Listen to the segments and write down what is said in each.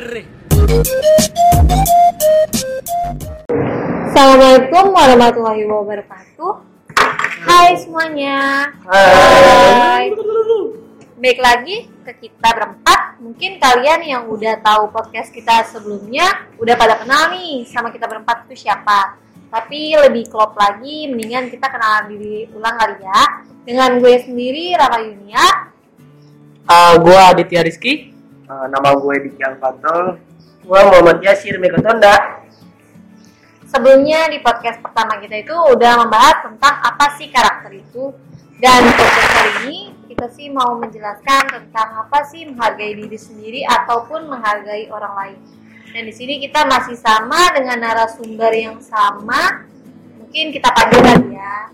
R. Assalamualaikum warahmatullahi wabarakatuh. Hai semuanya. Hai. Baik lagi ke kita berempat. Mungkin kalian yang udah tahu podcast kita sebelumnya udah pada kenal nih sama kita berempat itu siapa. Tapi lebih klop lagi, mendingan kita kenalan diri ulang kali ya. Dengan gue sendiri Rama Yunia. Uh, gua Aditya Rizky. Uh, nama gue Diki Alfatol. Gue Muhammad Yasir Megatonda. Sebelumnya di podcast pertama kita itu udah membahas tentang apa sih karakter itu. Dan podcast kali ini kita sih mau menjelaskan tentang apa sih menghargai diri sendiri ataupun menghargai orang lain. Dan di sini kita masih sama dengan narasumber yang sama. Mungkin kita panggil ya.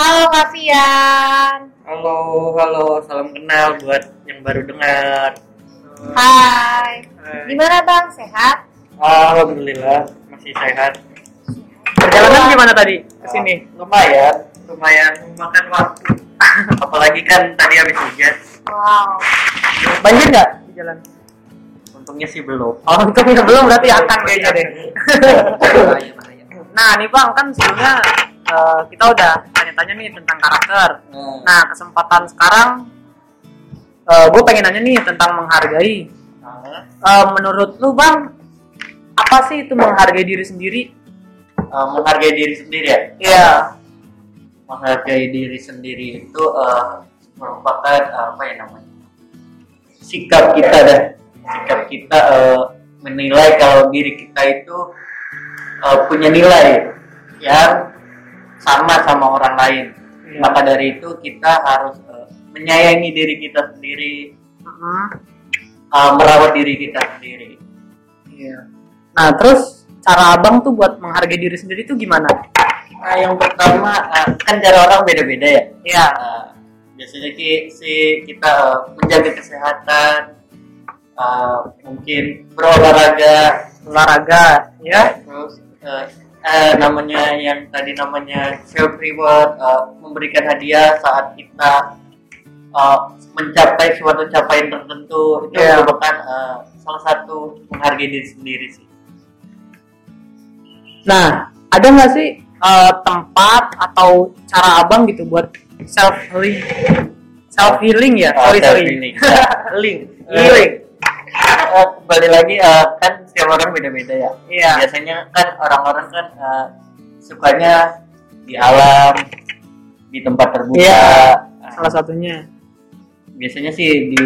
Halo Kak Fian. Halo, halo, salam kenal buat yang baru dengar. Hai. Gimana Bang? Sehat? Alhamdulillah masih sehat. Perjalanan gimana tadi ke sini? Lumayan, lumayan memakan waktu. Apalagi kan tadi habis hujan. Wow. Banjir nggak di jalan? Untungnya sih belum. Oh, untungnya belum berarti akan kayaknya deh. nah, nih Bang, kan sebelumnya uh, kita udah tanya-tanya nih tentang karakter. Nah, kesempatan sekarang uh, gue pengen nanya nih tentang menghargai. Uh, menurut lu Bang, apa sih itu menghargai diri sendiri? uh, menghargai diri sendiri ya. Iya. Menghargai diri sendiri itu uh, merupakan uh, apa ya namanya? Sikap kita dah. Sikap kita uh, menilai kalau diri kita itu uh, punya nilai yang sama sama orang lain. Iya. Maka dari itu kita harus uh, menyayangi diri kita sendiri, Mm-mm. uh, merawat diri kita sendiri. Iya. Nah, terus cara abang tuh buat menghargai diri sendiri tuh gimana? Nah, yang pertama uh, kan cara orang beda-beda ya. Iya. Uh, biasanya ki, si kita uh, menjaga kesehatan, uh, mungkin berolahraga, Olahraga, ya. terus uh, eh, namanya yang tadi namanya self reward, uh, memberikan hadiah saat kita uh, mencapai suatu capaian tertentu itu Iya. merupakan uh, salah satu menghargai diri sendiri sih. Nah, ada nggak sih eh, tempat atau cara abang gitu buat self healing? Self healing ya? Oh, sorry sorry. healing. Eh, Healing. uh, kembali lagi uh, kan setiap orang beda-beda ya. Iya. Biasanya kan orang-orang kan uh, sukanya di alam, di tempat terbuka. Iya. Uh, Salah satunya. Biasanya sih di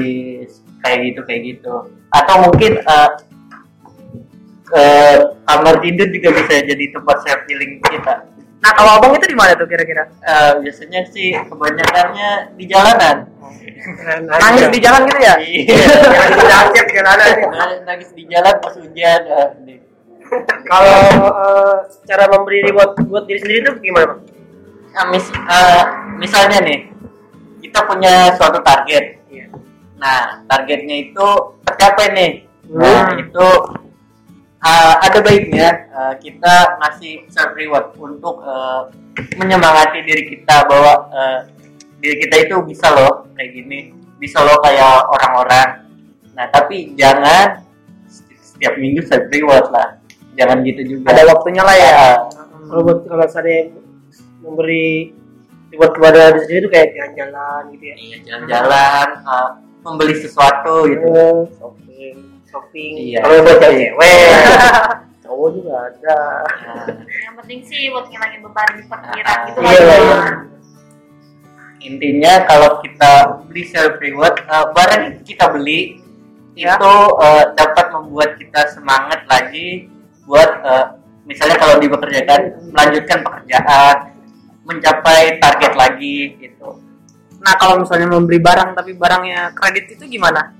kayak gitu kayak gitu. Atau mungkin uh, ke kamar tidur juga bisa jadi tempat self healing kita. Nah, kalau abang itu di mana tuh kira-kira? Uh, biasanya sih kebanyakannya di jalanan. Nangis di jalan gitu ya? Iya. Nangis. Nangis- Nangis di jalan pas hujan. uh, di- Kalau eh, cara memberi reward buat diri sendiri itu gimana, Bang? Nah, mis eh, misalnya nih, kita punya suatu target. Iya. Nah, targetnya itu tercapai nih. Nah, itu eh, ada baiknya eh, kita ngasih self reward untuk eh, menyemangati diri kita bahwa eh, diri kita itu bisa loh kayak gini, bisa loh kayak orang-orang. Nah, tapi jangan setiap minggu self reward lah. Jangan gitu juga. Ada waktunya lah ya. Ya, Kalau buat kalau saya memberi reward kepada diri sendiri itu kayak jalan-jalan gitu ya. Iya, jalan-jalan, uh, membeli sesuatu gitu. Eh, shopping, shopping. Iya. Kalau buat cewek, cowok juga ada. Nah, Yang penting sih buat ngilangin beban di pikiran gitu iya, lah. iya. intinya kalau kita beli self reward, uh, barang yang kita beli Ya. itu uh, dapat membuat kita semangat lagi buat uh, misalnya kalau dipekerjakan melanjutkan pekerjaan, mencapai target lagi gitu. Nah, kalau misalnya membeli barang tapi barangnya kredit itu gimana?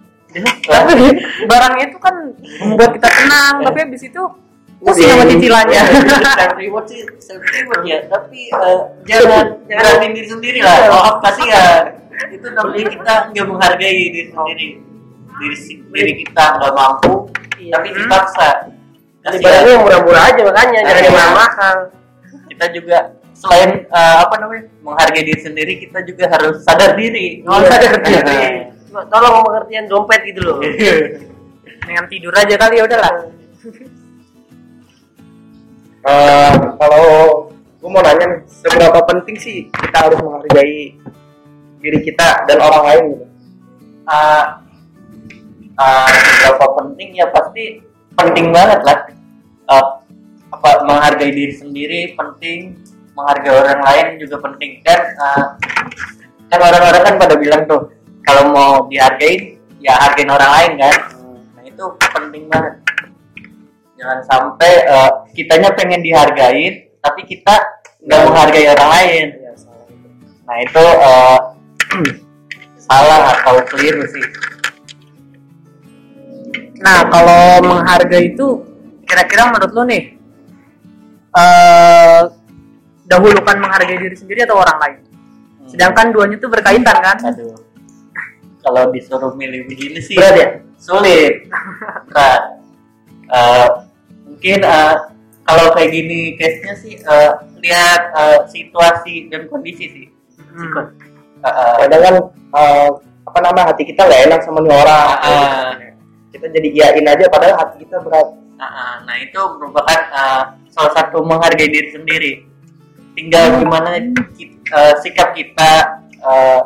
Tapi barangnya itu kan membuat kita tenang, tapi habis itu pusing sama cicilannya. self reward sih self reward ya tapi eh, jangan jangan diri sendiri lah oh kasihan itu namanya kita nggak menghargai diri sendiri diri diri kita nggak mampu tapi dipaksa Kasihan. barangnya yang murah-murah aja makanya, jangan yang Iya. mahal-mahal. kita juga selain eh, apa namanya menghargai diri sendiri kita juga harus sadar diri Oh, sadar diri. Cuma Tolong pengertian dompet gitu loh. dengan tidur aja kali ya udahlah Eh, kalau gue mau nanya nih, seberapa penting sih kita harus menghargai diri kita dan orang lain gitu? uh, uh, berapa penting ya pasti penting banget lah Uh, apa menghargai diri sendiri penting menghargai orang lain juga penting. Dan uh, kan orang-orang kan pada bilang tuh kalau mau dihargain ya hargain orang lain kan? Nah itu penting banget. Jangan sampai uh, kitanya pengen dihargain tapi kita nggak menghargai orang lain. Ya, salah. Itu. nah itu uh, salah atau keliru sih. Nah, kalau menghargai itu kira-kira menurut lo nih eh dahulukan menghargai diri sendiri atau orang lain? Sedangkan duanya itu berkaitan kan? Aduh. Kalau disuruh milih begini sih Berat ya? sulit. Berat. Eh, mungkin eh, kalau kayak gini case-nya sih eh, lihat eh, situasi dan kondisi sih. Hmm. Kadang kan eh, apa nama hati kita nggak enak sama nih orang. Ah. Kita jadi iyain aja padahal hati kita berat. eh, eh, nah itu merupakan eh, salah satu menghargai diri sendiri. Tinggal gimana ki- eh, sikap kita eh,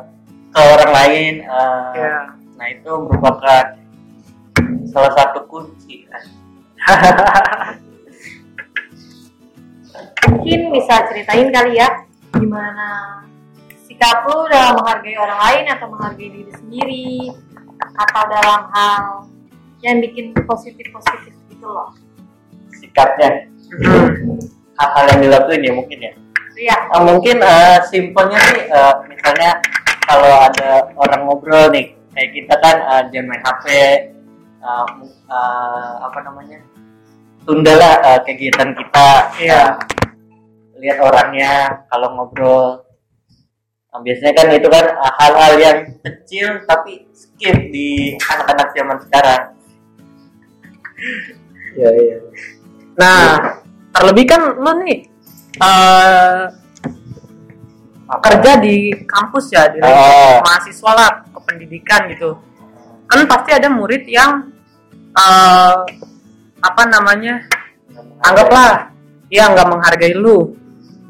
ke orang lain. eh, Ya. Nah itu merupakan salah satu kunci. Mungkin bisa ceritain kali ya gimana sikap lu dalam menghargai orang lain atau menghargai diri sendiri atau dalam hal yang bikin positif-positif gitu loh. Sikapnya, Hmm. hal-hal yang dilakuin ya mungkin ya. Iya. Eh, mungkin eh, simpelnya sih, eh, misalnya kalau ada orang ngobrol nih, kayak kita kan eh, jangan main HP, eh, mu- eh, apa namanya, tundalah eh, kegiatan kita. Iya. Eh, lihat orangnya kalau ngobrol. Nah, biasanya kan itu kan eh, hal-hal yang kecil tapi skip di anak-anak zaman sekarang. Iya iya. Nah, terlebih kan lo nih eh kerja di kampus ya, di Oh. mahasiswa lah, kependidikan gitu. Kan pasti ada murid yang eh apa namanya? anggaplah dia nggak menghargai lu.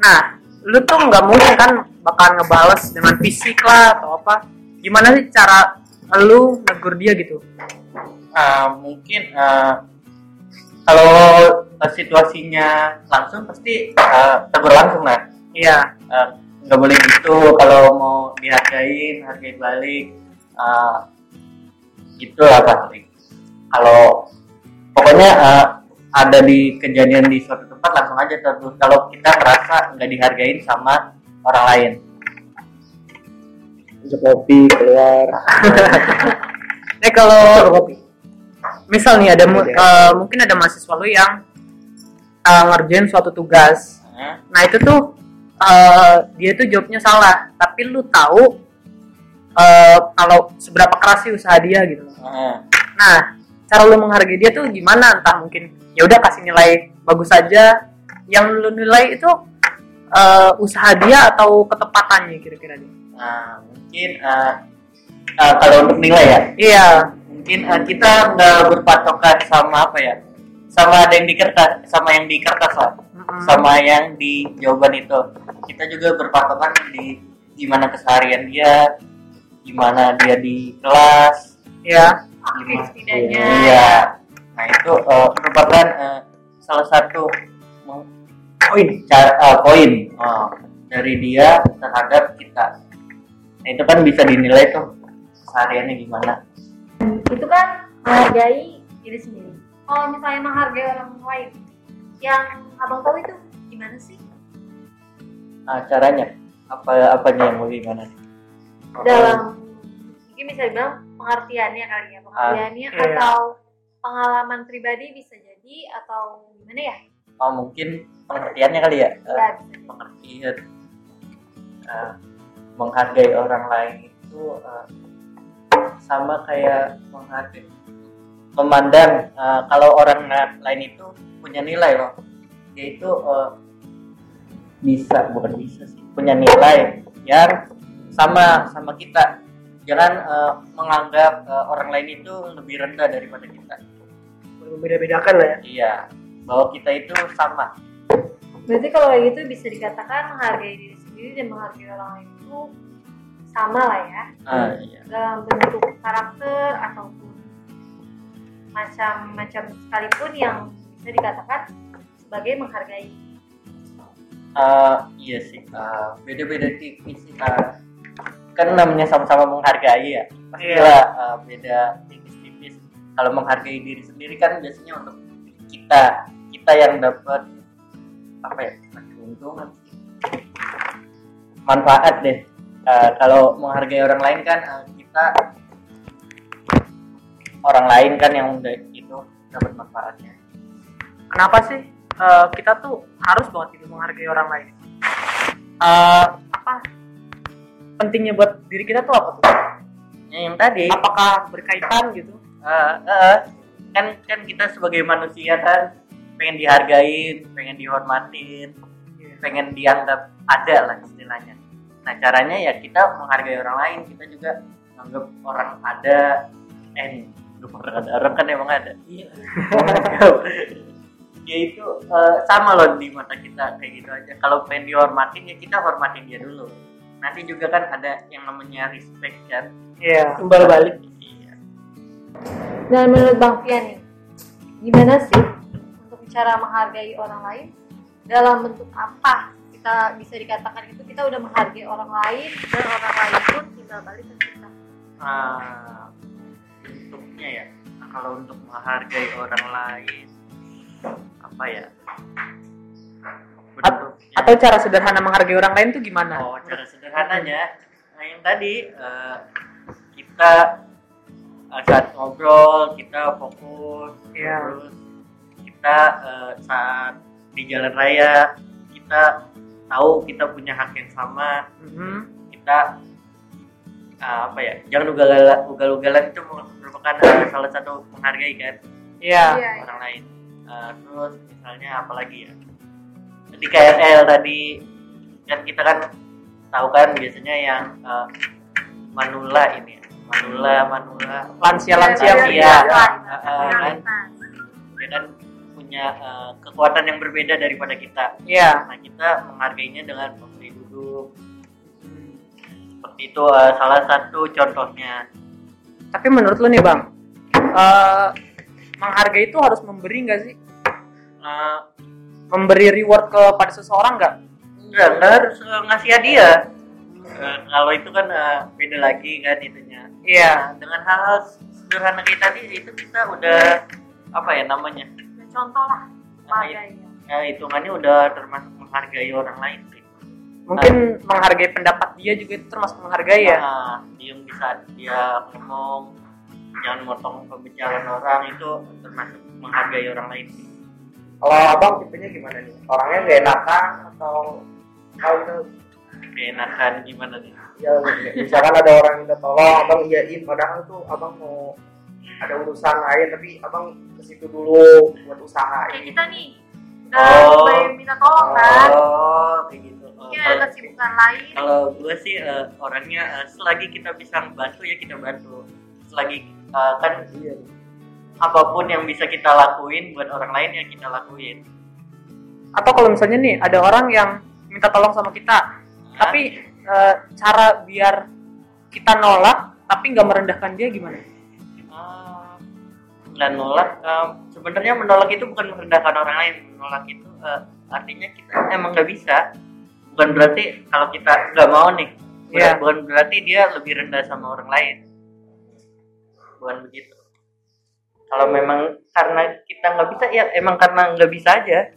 Nah, lu tuh nggak mungkin kan bakal ngebales dengan fisik lah atau apa. Gimana sih cara lu negur dia gitu? Ah, mungkin ah, kalau eh, situasinya langsung pasti ah, tegur langsung lah Iya. Ah, nggak boleh gitu kalau mau dihargain hargai balik ah, gitu lah pasti kalau pokoknya ah, ada di kejadian di suatu tempat langsung aja tegur kalau kita merasa nggak dihargain sama orang lain Ajak kopi keluar. Eh kalau kopi. misal nih ada eh, mungkin ada mahasiswa lu yang eh, ngerjain suatu tugas. Ah, Nah itu tuh eh, dia tuh jawabnya salah, tapi lu tahu eh, kalau seberapa keras sih usaha dia gitu. ah. Nah cara lu menghargai dia tuh gimana? Entah mungkin ya udah kasih nilai bagus saja. Yang lu nilai itu eh, usaha dia atau ketepatannya kira-kira dia. Nah, mungkin ah, ah, kalau untuk nilai ya Iya. mungkin eh, kita nggak berpatokan sama apa ya sama ada yang di kertas sama yang di kertas lah sama yang di jawaban itu kita juga berpatokan di gimana keseharian dia gimana dia di kelas Iya. Aktif setidaknya. iya nah itu eh, merupakan eh, salah satu Poin. cara eh, poin eh, dari dia terhadap kita nah itu kan bisa dinilai tuh kesehariannya gimana Itu kan menghargai diri sendiri. Kalau misalnya menghargai orang lain, yang abang tahu itu gimana sih? Nah, caranya apa apanya yang mau gimana? Dalam mungkin bisa dibilang pengertiannya kali ya, pengertiannya iya. atau pengalaman pribadi bisa jadi atau gimana ya? Oh mungkin pengertiannya kali ya. Ya, pengertian eh, menghargai orang lain itu eh, sama kayak menghargai memandang eh, kalau orang la- lain itu punya nilai loh. Yaitu eh, bisa bukan bisa sih punya nilai yang sama sama kita. Jangan eh, menganggap eh, orang lain itu lebih rendah daripada kita. Membeda-bedakan lah ya. Iya bahwa kita itu sama. Berarti kalau kayak gitu bisa dikatakan menghargai diri sendiri dan menghargai orang lain itu sama lah ya. Ah, iya. dalam bentuk karakter ataupun macam-macam sekalipun yang bisa dikatakan sebagai menghargai. Eh, iya sih. Eh, beda-beda tipis sih eh. kan namanya sama-sama menghargai ya. Pastilah eh, beda tipis-tipis. Kalau menghargai diri sendiri kan biasanya untuk kita kita yang dapat apa ya keuntungan manfaat deh. Eh, kalau menghargai orang lain kan eh, kita orang lain kan yang udah itu dapat manfaatnya. Kenapa sih eh, kita tuh harus banget gitu menghargai orang lain? Eh, apa pentingnya buat diri kita tuh apa tuh? Ya, yang tadi. Apakah berkaitan gitu? Eh, eh, kan kan kita sebagai manusia kan pengen dihargain, pengen dihormatin, pengen dianggap ada lah istilahnya. Nah caranya ya kita menghargai orang lain, kita juga menganggap orang ada, nggak orang ada orang kan emang ada. Iya. ya itu eh, sama loh di mata kita kayak gitu aja. Kalau pengen dihormatin ya kita hormatin dia dulu. Nanti juga kan ada yang namanya respect kan. iya timbal balik Iya. Dan menurut Bang Fian nih, gimana sih untuk cara menghargai orang lain dalam bentuk apa kita bisa dikatakan itu kita udah menghargai orang lain dan orang lain pun tinggal balik ke kita. Ah, bentuknya ya Nah, kalau untuk menghargai orang lain apa ya bentuknya atau cara sederhana menghargai orang lain tuh gimana oh cara sederhananya nah yang tadi eh, kita eh, saat ngobrol kita fokus Iya. terus kita eh, saat di jalan raya kita tahu kita punya hak yang sama Mhm. kita uh, apa ya jangan ugal ugal-ugalan itu merupakan uh, salah satu menghargai kan iya Iya. orang lain Uh, terus misalnya apalagi ya di KRL tadi kan kita kan tahu kan biasanya yang uh, manula ini ya. manula manula lansia lansia Iya, iya iya. iya. Uh, uh, kan dia kan punya uh, kekuatan yang berbeda daripada kita iya nah kita menghargainya dengan itu uh, salah satu contohnya. Tapi menurut lu nih bang eh, menghargai itu harus memberi nggak sih? Uh, memberi reward kepada seseorang nggak? Enggak enggak harus uh, ngasih hadiah. Uh, kalau itu kan uh, beda lagi kan itunya. Iya. Nah, dengan hal-hal sederhana kayak tadi itu kita udah apa ya namanya? Contoh lah Nah, ya hitungannya udah termasuk menghargai orang lain mungkin menghargai pendapat dia juga itu termasuk menghargai ya? Nah, yang bisa dia ngomong jangan motong pembicaraan orang itu termasuk menghargai orang lain. Kalau abang tipenya gimana nih? Orangnya gak enakan atau kalau itu? Keenakan gimana nih? Ya misalkan ada orang yang minta tolong abang iyain. Padahal tuh abang mau ada urusan lain tapi abang ke situ dulu buat usaha Kayak kita nih udah Oh. minta tolong kan. oh kayak gitu Mungkin ada kalau- kesibukan lain. kalau gue sih eh, orangnya eh, selagi kita bisa bantu ya kita bantu. Selagi eh, kan iya apa pun yang bisa kita lakuin buat orang lain ya kita lakuin. Atau kalau misalnya nih ada orang yang minta tolong sama kita tapi eh, cara biar kita nolak tapi nggak merendahkan dia gimana? Ah, nggak nolak eh, sebenarnya menolak itu bukan merendahkan orang lain menolak itu eh, artinya kita emang nggak bisa bukan berarti kalau kita nggak mau nih bukan, Iya. bukan berarti dia lebih rendah sama orang lain. Bukan begitu. Kalau memang karena kita nggak bisa ya emang karena nggak bisa aja.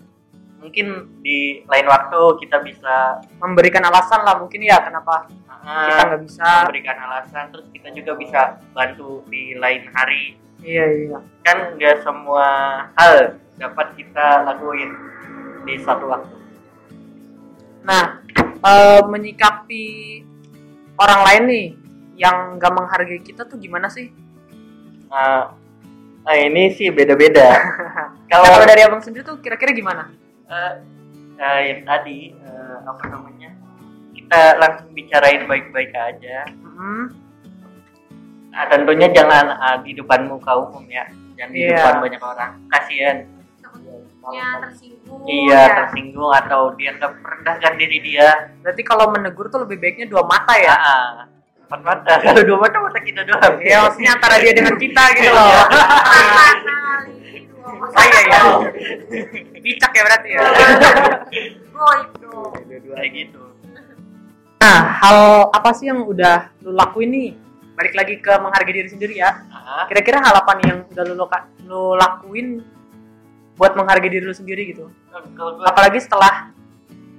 Mungkin di lain waktu kita bisa memberikan alasan lah mungkin ya kenapa ah, kita nggak bisa. memberikan alasan terus kita juga bisa bantu di lain hari. Iya iya. Kan nggak semua hal dapat kita lakuin di satu waktu nah eh, menyikapi orang lain nih yang nggak menghargai kita tuh gimana sih? Nah, nah ini sih beda-beda. Kalau dari abang sendiri tuh kira-kira gimana? Eh, eh, yang tadi eh, apa namanya kita langsung bicarain baik-baik aja. Mhm. nah, tentunya jangan ah, di depan muka umum ya. Jangan di Iya. depan banyak orang. Kasihan. Takutnya tersinggung iya ya. tersinggung atau dianggap merendahkan diri dia Berarti kalau menegur tuh lebih baiknya dua mata ya. ah empat mata kalau dua mata mata kita doang Iya, maksudnya antara dia dengan kita gitu loh. Mata. Saya ya. Bicak ya berarti ya. Goib dong. kayak gitu Nah, hal apa sih yang udah lu lakuin nih? Balik lagi ke menghargai diri sendiri ya. Ah, Kira-kira hal apa nih yang udah lu, lu lakuin buat menghargai diri lu sendiri gitu? Apalagi setelah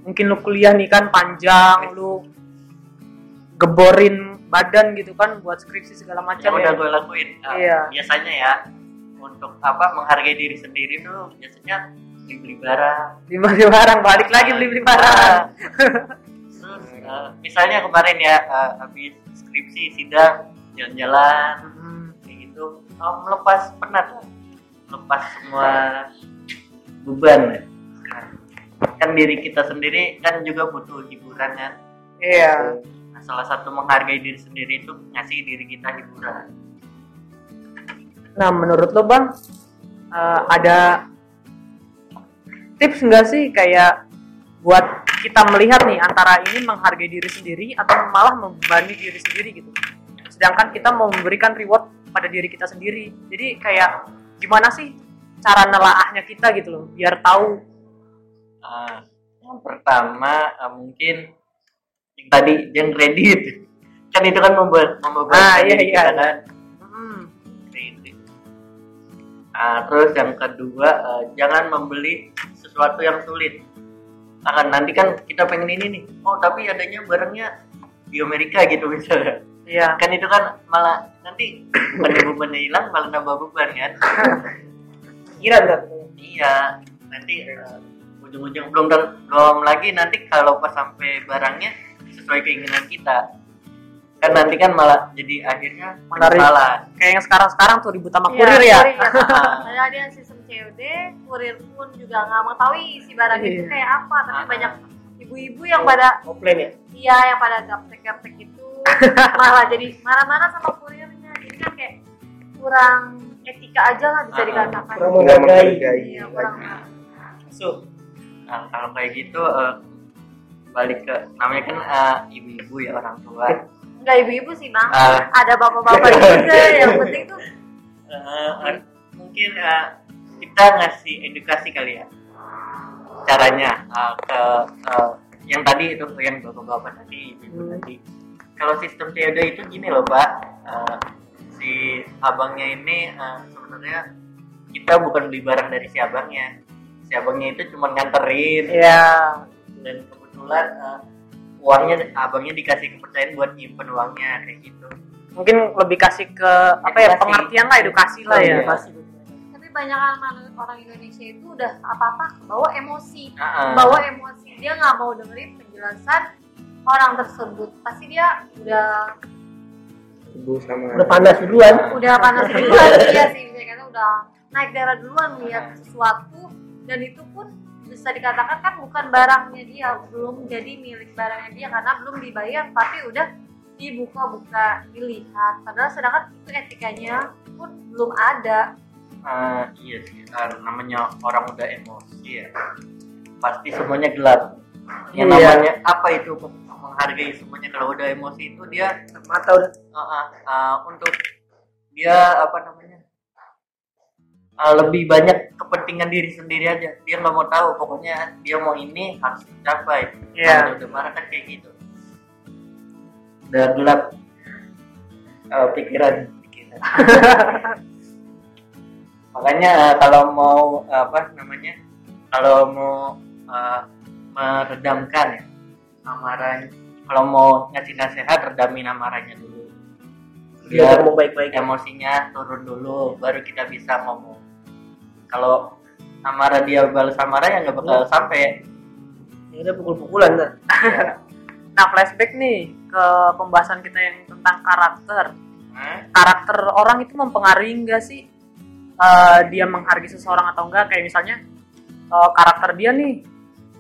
mungkin lu kuliah nih kan panjang, lu geborin badan gitu kan buat skripsi segala macam yang udah ya. gue lakuin Ah, Iya. biasanya ya untuk apa menghargai diri sendiri tuh biasanya beli beli barang Beli barang, balik lagi beli-beli barang. terus eh, misalnya kemarin ya eh, habis skripsi sidang jalan-jalan Hmm. kayak gitu oh, melepas penat lah. melepas semua beban ya. kan diri kita sendiri kan juga butuh hiburan kan Iya. nah, salah satu menghargai diri sendiri itu ngasih diri kita hiburan Nah, menurut lo bang, eh, ada tips nggak sih kayak buat kita melihat nih antara ini menghargai diri sendiri atau malah membebani diri sendiri gitu. Sedangkan kita mau memberikan reward pada diri kita sendiri. Jadi kayak gimana sih cara nelaahnya kita gitu loh, biar tahu. Ah, yang pertama eh, mungkin yang tadi yang kredit kan itu kan membuat membebankan Ah, iya, iya. kita kan Hmm, kredit. Ah, terus yang kedua jangan membeli sesuatu yang sulit. Akan nanti kan kita pengen ini nih. Oh tapi adanya barangnya di Amerika gitu misalnya. Iya. Kan itu kan malah nanti bukan bebannya hilang malah nambah beban kan. Kira nggak? Iya, nanti eh, ujung-ujung belum belum lagi nanti kalau pas sampai barangnya sesuai keinginan kita. Kan nanti kan malah jadi akhirnya Menarik. Kayak yang sekarang-sekarang tuh ribut sama Iya, kurir ya. kurir Padahal dia sistem COD, kurir pun juga nggak mengetahui isi barang itu Iya. kayak apa. Tapi Ah. banyak ibu-ibu yang pada Offline ya? iya yang pada gaptek-gaptek itu malah jadi marah-marah sama kurirnya. Jadi kan kayak kurang etika aja lah bisa Ah, dikatakan. Kurang menghargai. Iya, kurang. So, nah, kalau kayak gitu eh, balik ke namanya kan eh, ibu-ibu ya orang tua. Enggak ibu-ibu sih bang, Ah. ada bapak-bapak juga. Yang penting tuh Eh, eh, mungkin eh, kita ngasih edukasi kali ya caranya eh, ke eh, yang tadi itu yang bapak-bapak tadi ibu Hmm. tadi kalau sistem COD itu gini loh pak Eh, si abangnya ini eh, sebenarnya kita bukan beli barang dari si abangnya si abangnya itu cuma nganterin Iya. dan kebetulan eh, uangnya abangnya dikasih kepercayaan buat nyimpen uangnya kayak gitu Mungkin lebih kasih ke apa ya pengertian lah edukasi lah ya. Edukasi. tapi banyak orang orang Indonesia itu udah apa-apa bawa emosi. Ah, ah. bawa emosi dia nggak mau dengerin penjelasan orang tersebut pasti dia udah Ibu sama. Udah panas duluan. udah panas duluan dia sih bisa kata udah naik darah duluan melihat sesuatu dan itu pun bisa dikatakan kan bukan barangnya dia belum jadi milik barangnya dia karena belum dibayar tapi udah dibuka-buka dilihat padahal sedangkan itu etikanya pun belum ada Ah, iya sih, Ah, namanya orang udah emosi ya. Pasti semuanya gelap. Yang Iya. namanya apa itu menghargai semuanya kalau udah emosi itu dia Mata udah. ah, ah, ah, untuk dia apa namanya ah, lebih banyak kepentingan diri sendiri aja. Dia nggak mau tahu, pokoknya dia mau ini harus dicapai. Iya. Kalau udah marah kan kayak gitu. Udah gelap ah, pikiran. pikiran. makanya eh, kalau mau eh, apa namanya kalau mau eh, meredamkan ya amarah kalau mau ngasih nasihat redamin amarahnya dulu Dia biar mau baik-baik. emosinya turun dulu baru kita bisa ngomong kalau amarah dia balas amarah ya nggak bakal sampai Ya udah pukul-pukulan dah. Nah, flashback nih ke pembahasan kita yang tentang karakter. Hah? Karakter orang itu mempengaruhi nggak sih eh, dia menghargai seseorang atau enggak? Kayak misalnya eh, karakter dia nih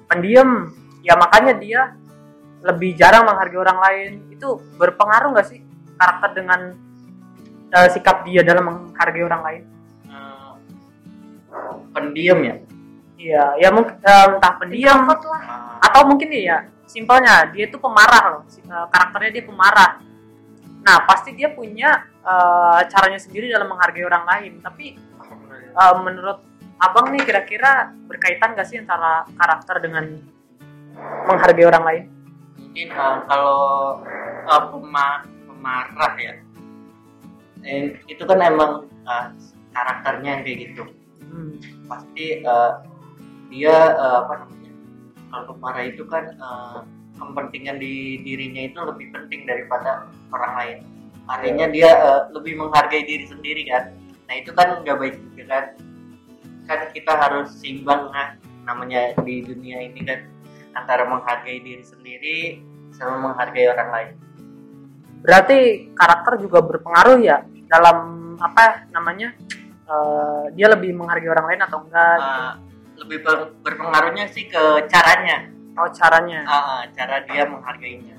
pendiam, ya makanya dia lebih jarang menghargai orang lain. Itu berpengaruh nggak sih karakter dengan eh, sikap dia dalam menghargai orang lain? Hmm, pendiam ya? Iya ya mungkin eh, entah pendiam atau mungkin nih ya simpelnya dia tuh pemarah loh karakternya dia pemarah. Nah pasti dia punya eh, caranya sendiri dalam menghargai orang lain. Tapi eh, menurut abang nih kira-kira berkaitan gak sih antara karakter dengan menghargai orang lain mungkin uh, kalau uh, pema- pemarah ya. Eh, itu kan emang uh, karakternya yang kayak gitu. Hmm. pasti uh, dia uh, apa namanya kalau pemarah itu kan uh, kepentingan di dirinya itu lebih penting daripada orang lain. Artinya dia uh, lebih menghargai diri sendiri kan. Nah itu kan nggak baik juga kan. Kan kita harus seimbang nah namanya di dunia ini kan antara menghargai diri sendiri sama menghargai orang lain. Berarti karakter juga berpengaruh ya dalam apa namanya eh, dia lebih menghargai orang lain atau enggak Uh, lebih ber- berpengaruhnya sih ke caranya. Atau caranya. Ah, cara dia menghargainya.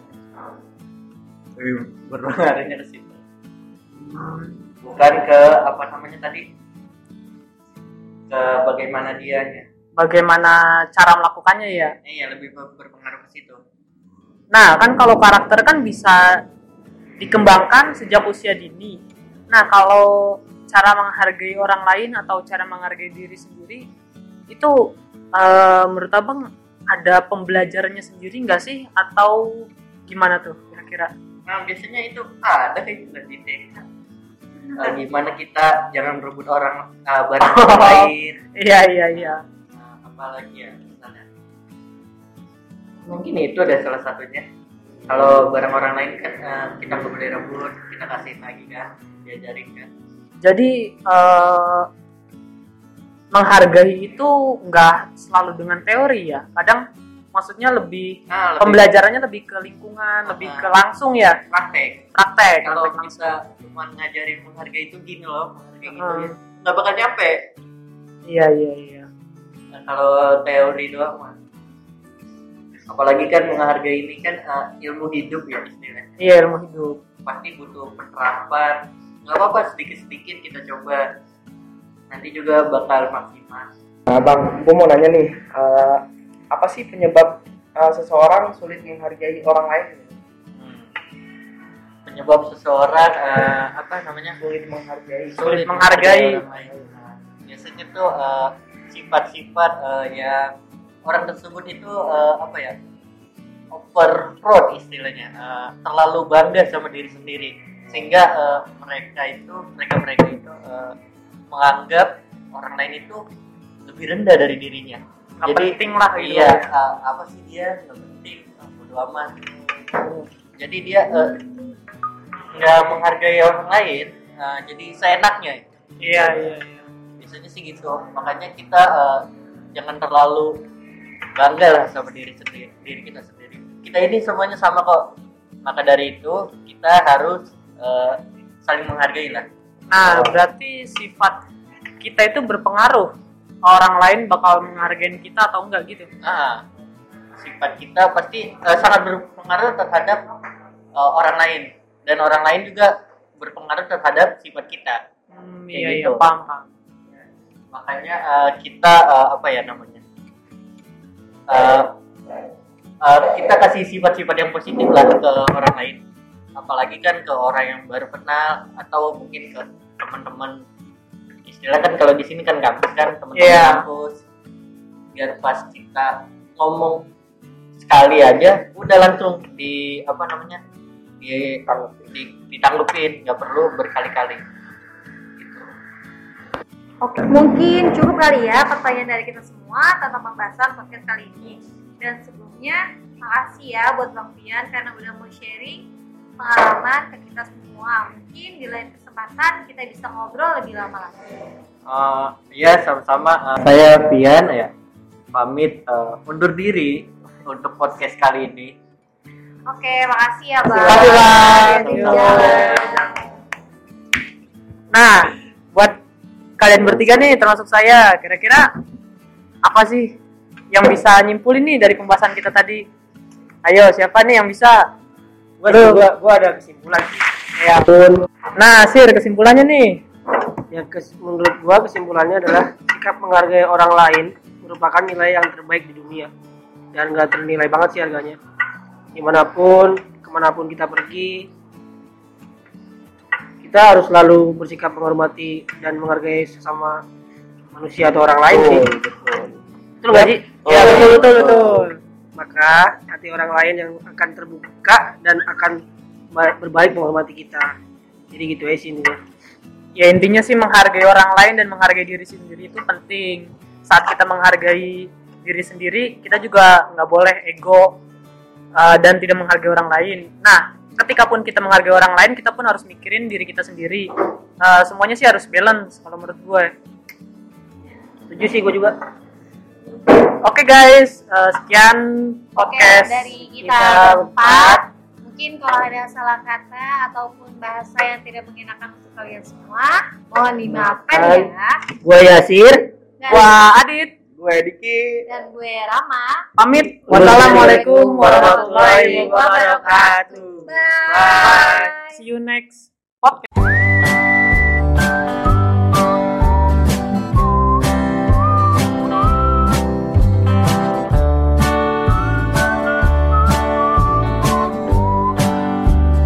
Lebih berpengaruhnya ke situ. Bukan ke apa namanya tadi? Ke bagaimana dianya bagaimana cara melakukannya ya iya lebih ber- berpengaruh ke situ Nah, kan kalau karakter kan bisa dikembangkan sejak usia dini. Nah, kalau cara menghargai orang lain atau cara menghargai diri sendiri itu eh, menurut abang ada pembelajarannya sendiri nggak sih atau gimana tuh kira-kira? nah biasanya itu ada kayak gitu di TK Eh, gimana kita jangan berebut orang uh, barang orang lain Iya iya iya. Apalagi ya misalnya mungkin itu ada salah satunya. Kalau barang orang lain kan eh, kita nggak boleh rebut kita kasihin lagi kan diajarin kan. Jadi eh, menghargai itu nggak selalu dengan teori ya. Kadang maksudnya lebih nah lebih pembelajarannya lebih ke lingkungan, lebih ke langsung ya. Praktek. Praktek kalau praktek langsung. kita cuma ngajarin menghargai itu gini loh menghargai gitu Hmm. ya. Nggak bakal nyampe. Iya iya iya. Kalau teori doang mah apalagi kan menghargai ini kan eh, ilmu hidup ya istilahnya Iya ilmu hidup. pasti butuh penerapan nggak apa-apa sedikit-sedikit kita coba nanti juga bakal maksimal Nah, Bang, gue mau nanya nih, eh, apa sih penyebab eh, seseorang sulit menghargai orang lain? Hmm. penyebab seseorang eh, apa namanya Sulit menghargai. Sulit menghargai. orang lain. Nah, biasanya tuh eh, sifat-sifat eh, yang orang tersebut itu eh, apa ya over proud istilahnya eh, terlalu bangga sama diri sendiri. Sehingga eh, mereka itu mereka mereka itu eh, menganggap orang lain itu lebih rendah dari dirinya. Nggak penting lah gitu. iya ya. eh, apa sih dia? Nggak penting ah, bodo amat. Jadi dia eh, nggak menghargai orang lain eh, jadi seenaknya Iya iya iya. Biasanya sih gitu. Makanya kita eh, jangan terlalu bangga lah sama diri sendiri diri kita sendiri. Kita ini semuanya sama kok. Maka dari itu kita harus eh, saling menghargai lah. Nah berarti sifat kita itu berpengaruh. Orang lain bakal menghargai kita atau enggak gitu. ah sifat kita pasti eh, sangat berpengaruh terhadap eh, orang lain. Dan orang lain juga berpengaruh terhadap sifat kita. Hmm, Kayak iya iya gitu. paham paham. Makanya eh, kita eh, apa ya namanya? Eh, eh, kita kasih sifat-sifat yang positif lah ke orang lain. Apalagi kan ke orang yang baru kenal atau mungkin ke teman-teman. Istilah kan kalau di sini kan kampus kan teman-teman Iya. kampus. Biar pas kita ngomong sekali aja udah langsung di apa namanya? Di, di ditanggupin. Nggak perlu berkali-kali. Oke, mungkin cukup kali ya pertanyaan dari kita semua tentang pembahasan podcast kali ini. Dan sebelumnya, makasih ya buat Bang Pian karena udah mau sharing pengalaman ke kita semua. Mungkin di lain kesempatan kita bisa ngobrol lebih lama lagi. Eh, iya sama-sama. Eh, saya Pian ya pamit eh, undur diri untuk podcast kali ini. Oke, makasih ya Bang. Sama-sama. jalan. Nah kalian bertiga nih termasuk saya kira-kira apa sih yang bisa nyimpulin nih dari pembahasan kita tadi? Ayo siapa nih yang bisa? Gua, gua, gua ada kesimpulan. Ya. Nah, Sir, kesimpulannya nih. Ya kes- menurut gua kesimpulannya adalah sikap menghargai orang lain merupakan nilai yang terbaik di dunia dan nggak ternilai banget sih harganya. Di mana pun, ke mana pun kita pergi, kita harus selalu bersikap menghormati dan menghargai sesama manusia atau orang lain sih. Betul nggak sih? Ya, betul, betul, betul. Maka hati orang lain yang akan terbuka dan akan ba- berbalik menghormati kita. Jadi gitu ya sih intinya. ya intinya sih menghargai orang lain dan menghargai diri sendiri itu penting saat kita menghargai diri sendiri kita juga nggak boleh ego uh, dan tidak menghargai orang lain nah ketika pun kita menghargai orang lain kita pun harus mikirin diri kita sendiri Uh, semuanya sih harus balance kalau menurut gue Setuju sih gue juga. oke guys uh, sekian podcast dari kita kita berempat. Mungkin kalau ada salah kata ataupun bahasa yang tidak mengenakan untuk kalian semua, mohon dimaafkan ya. Gue Yasir. Wah Adit Gue Diki. dan gue Rama. pamit wassalamualaikum warahmatullahi wabarakatuh. wabarakatuh Bye. see you next podcast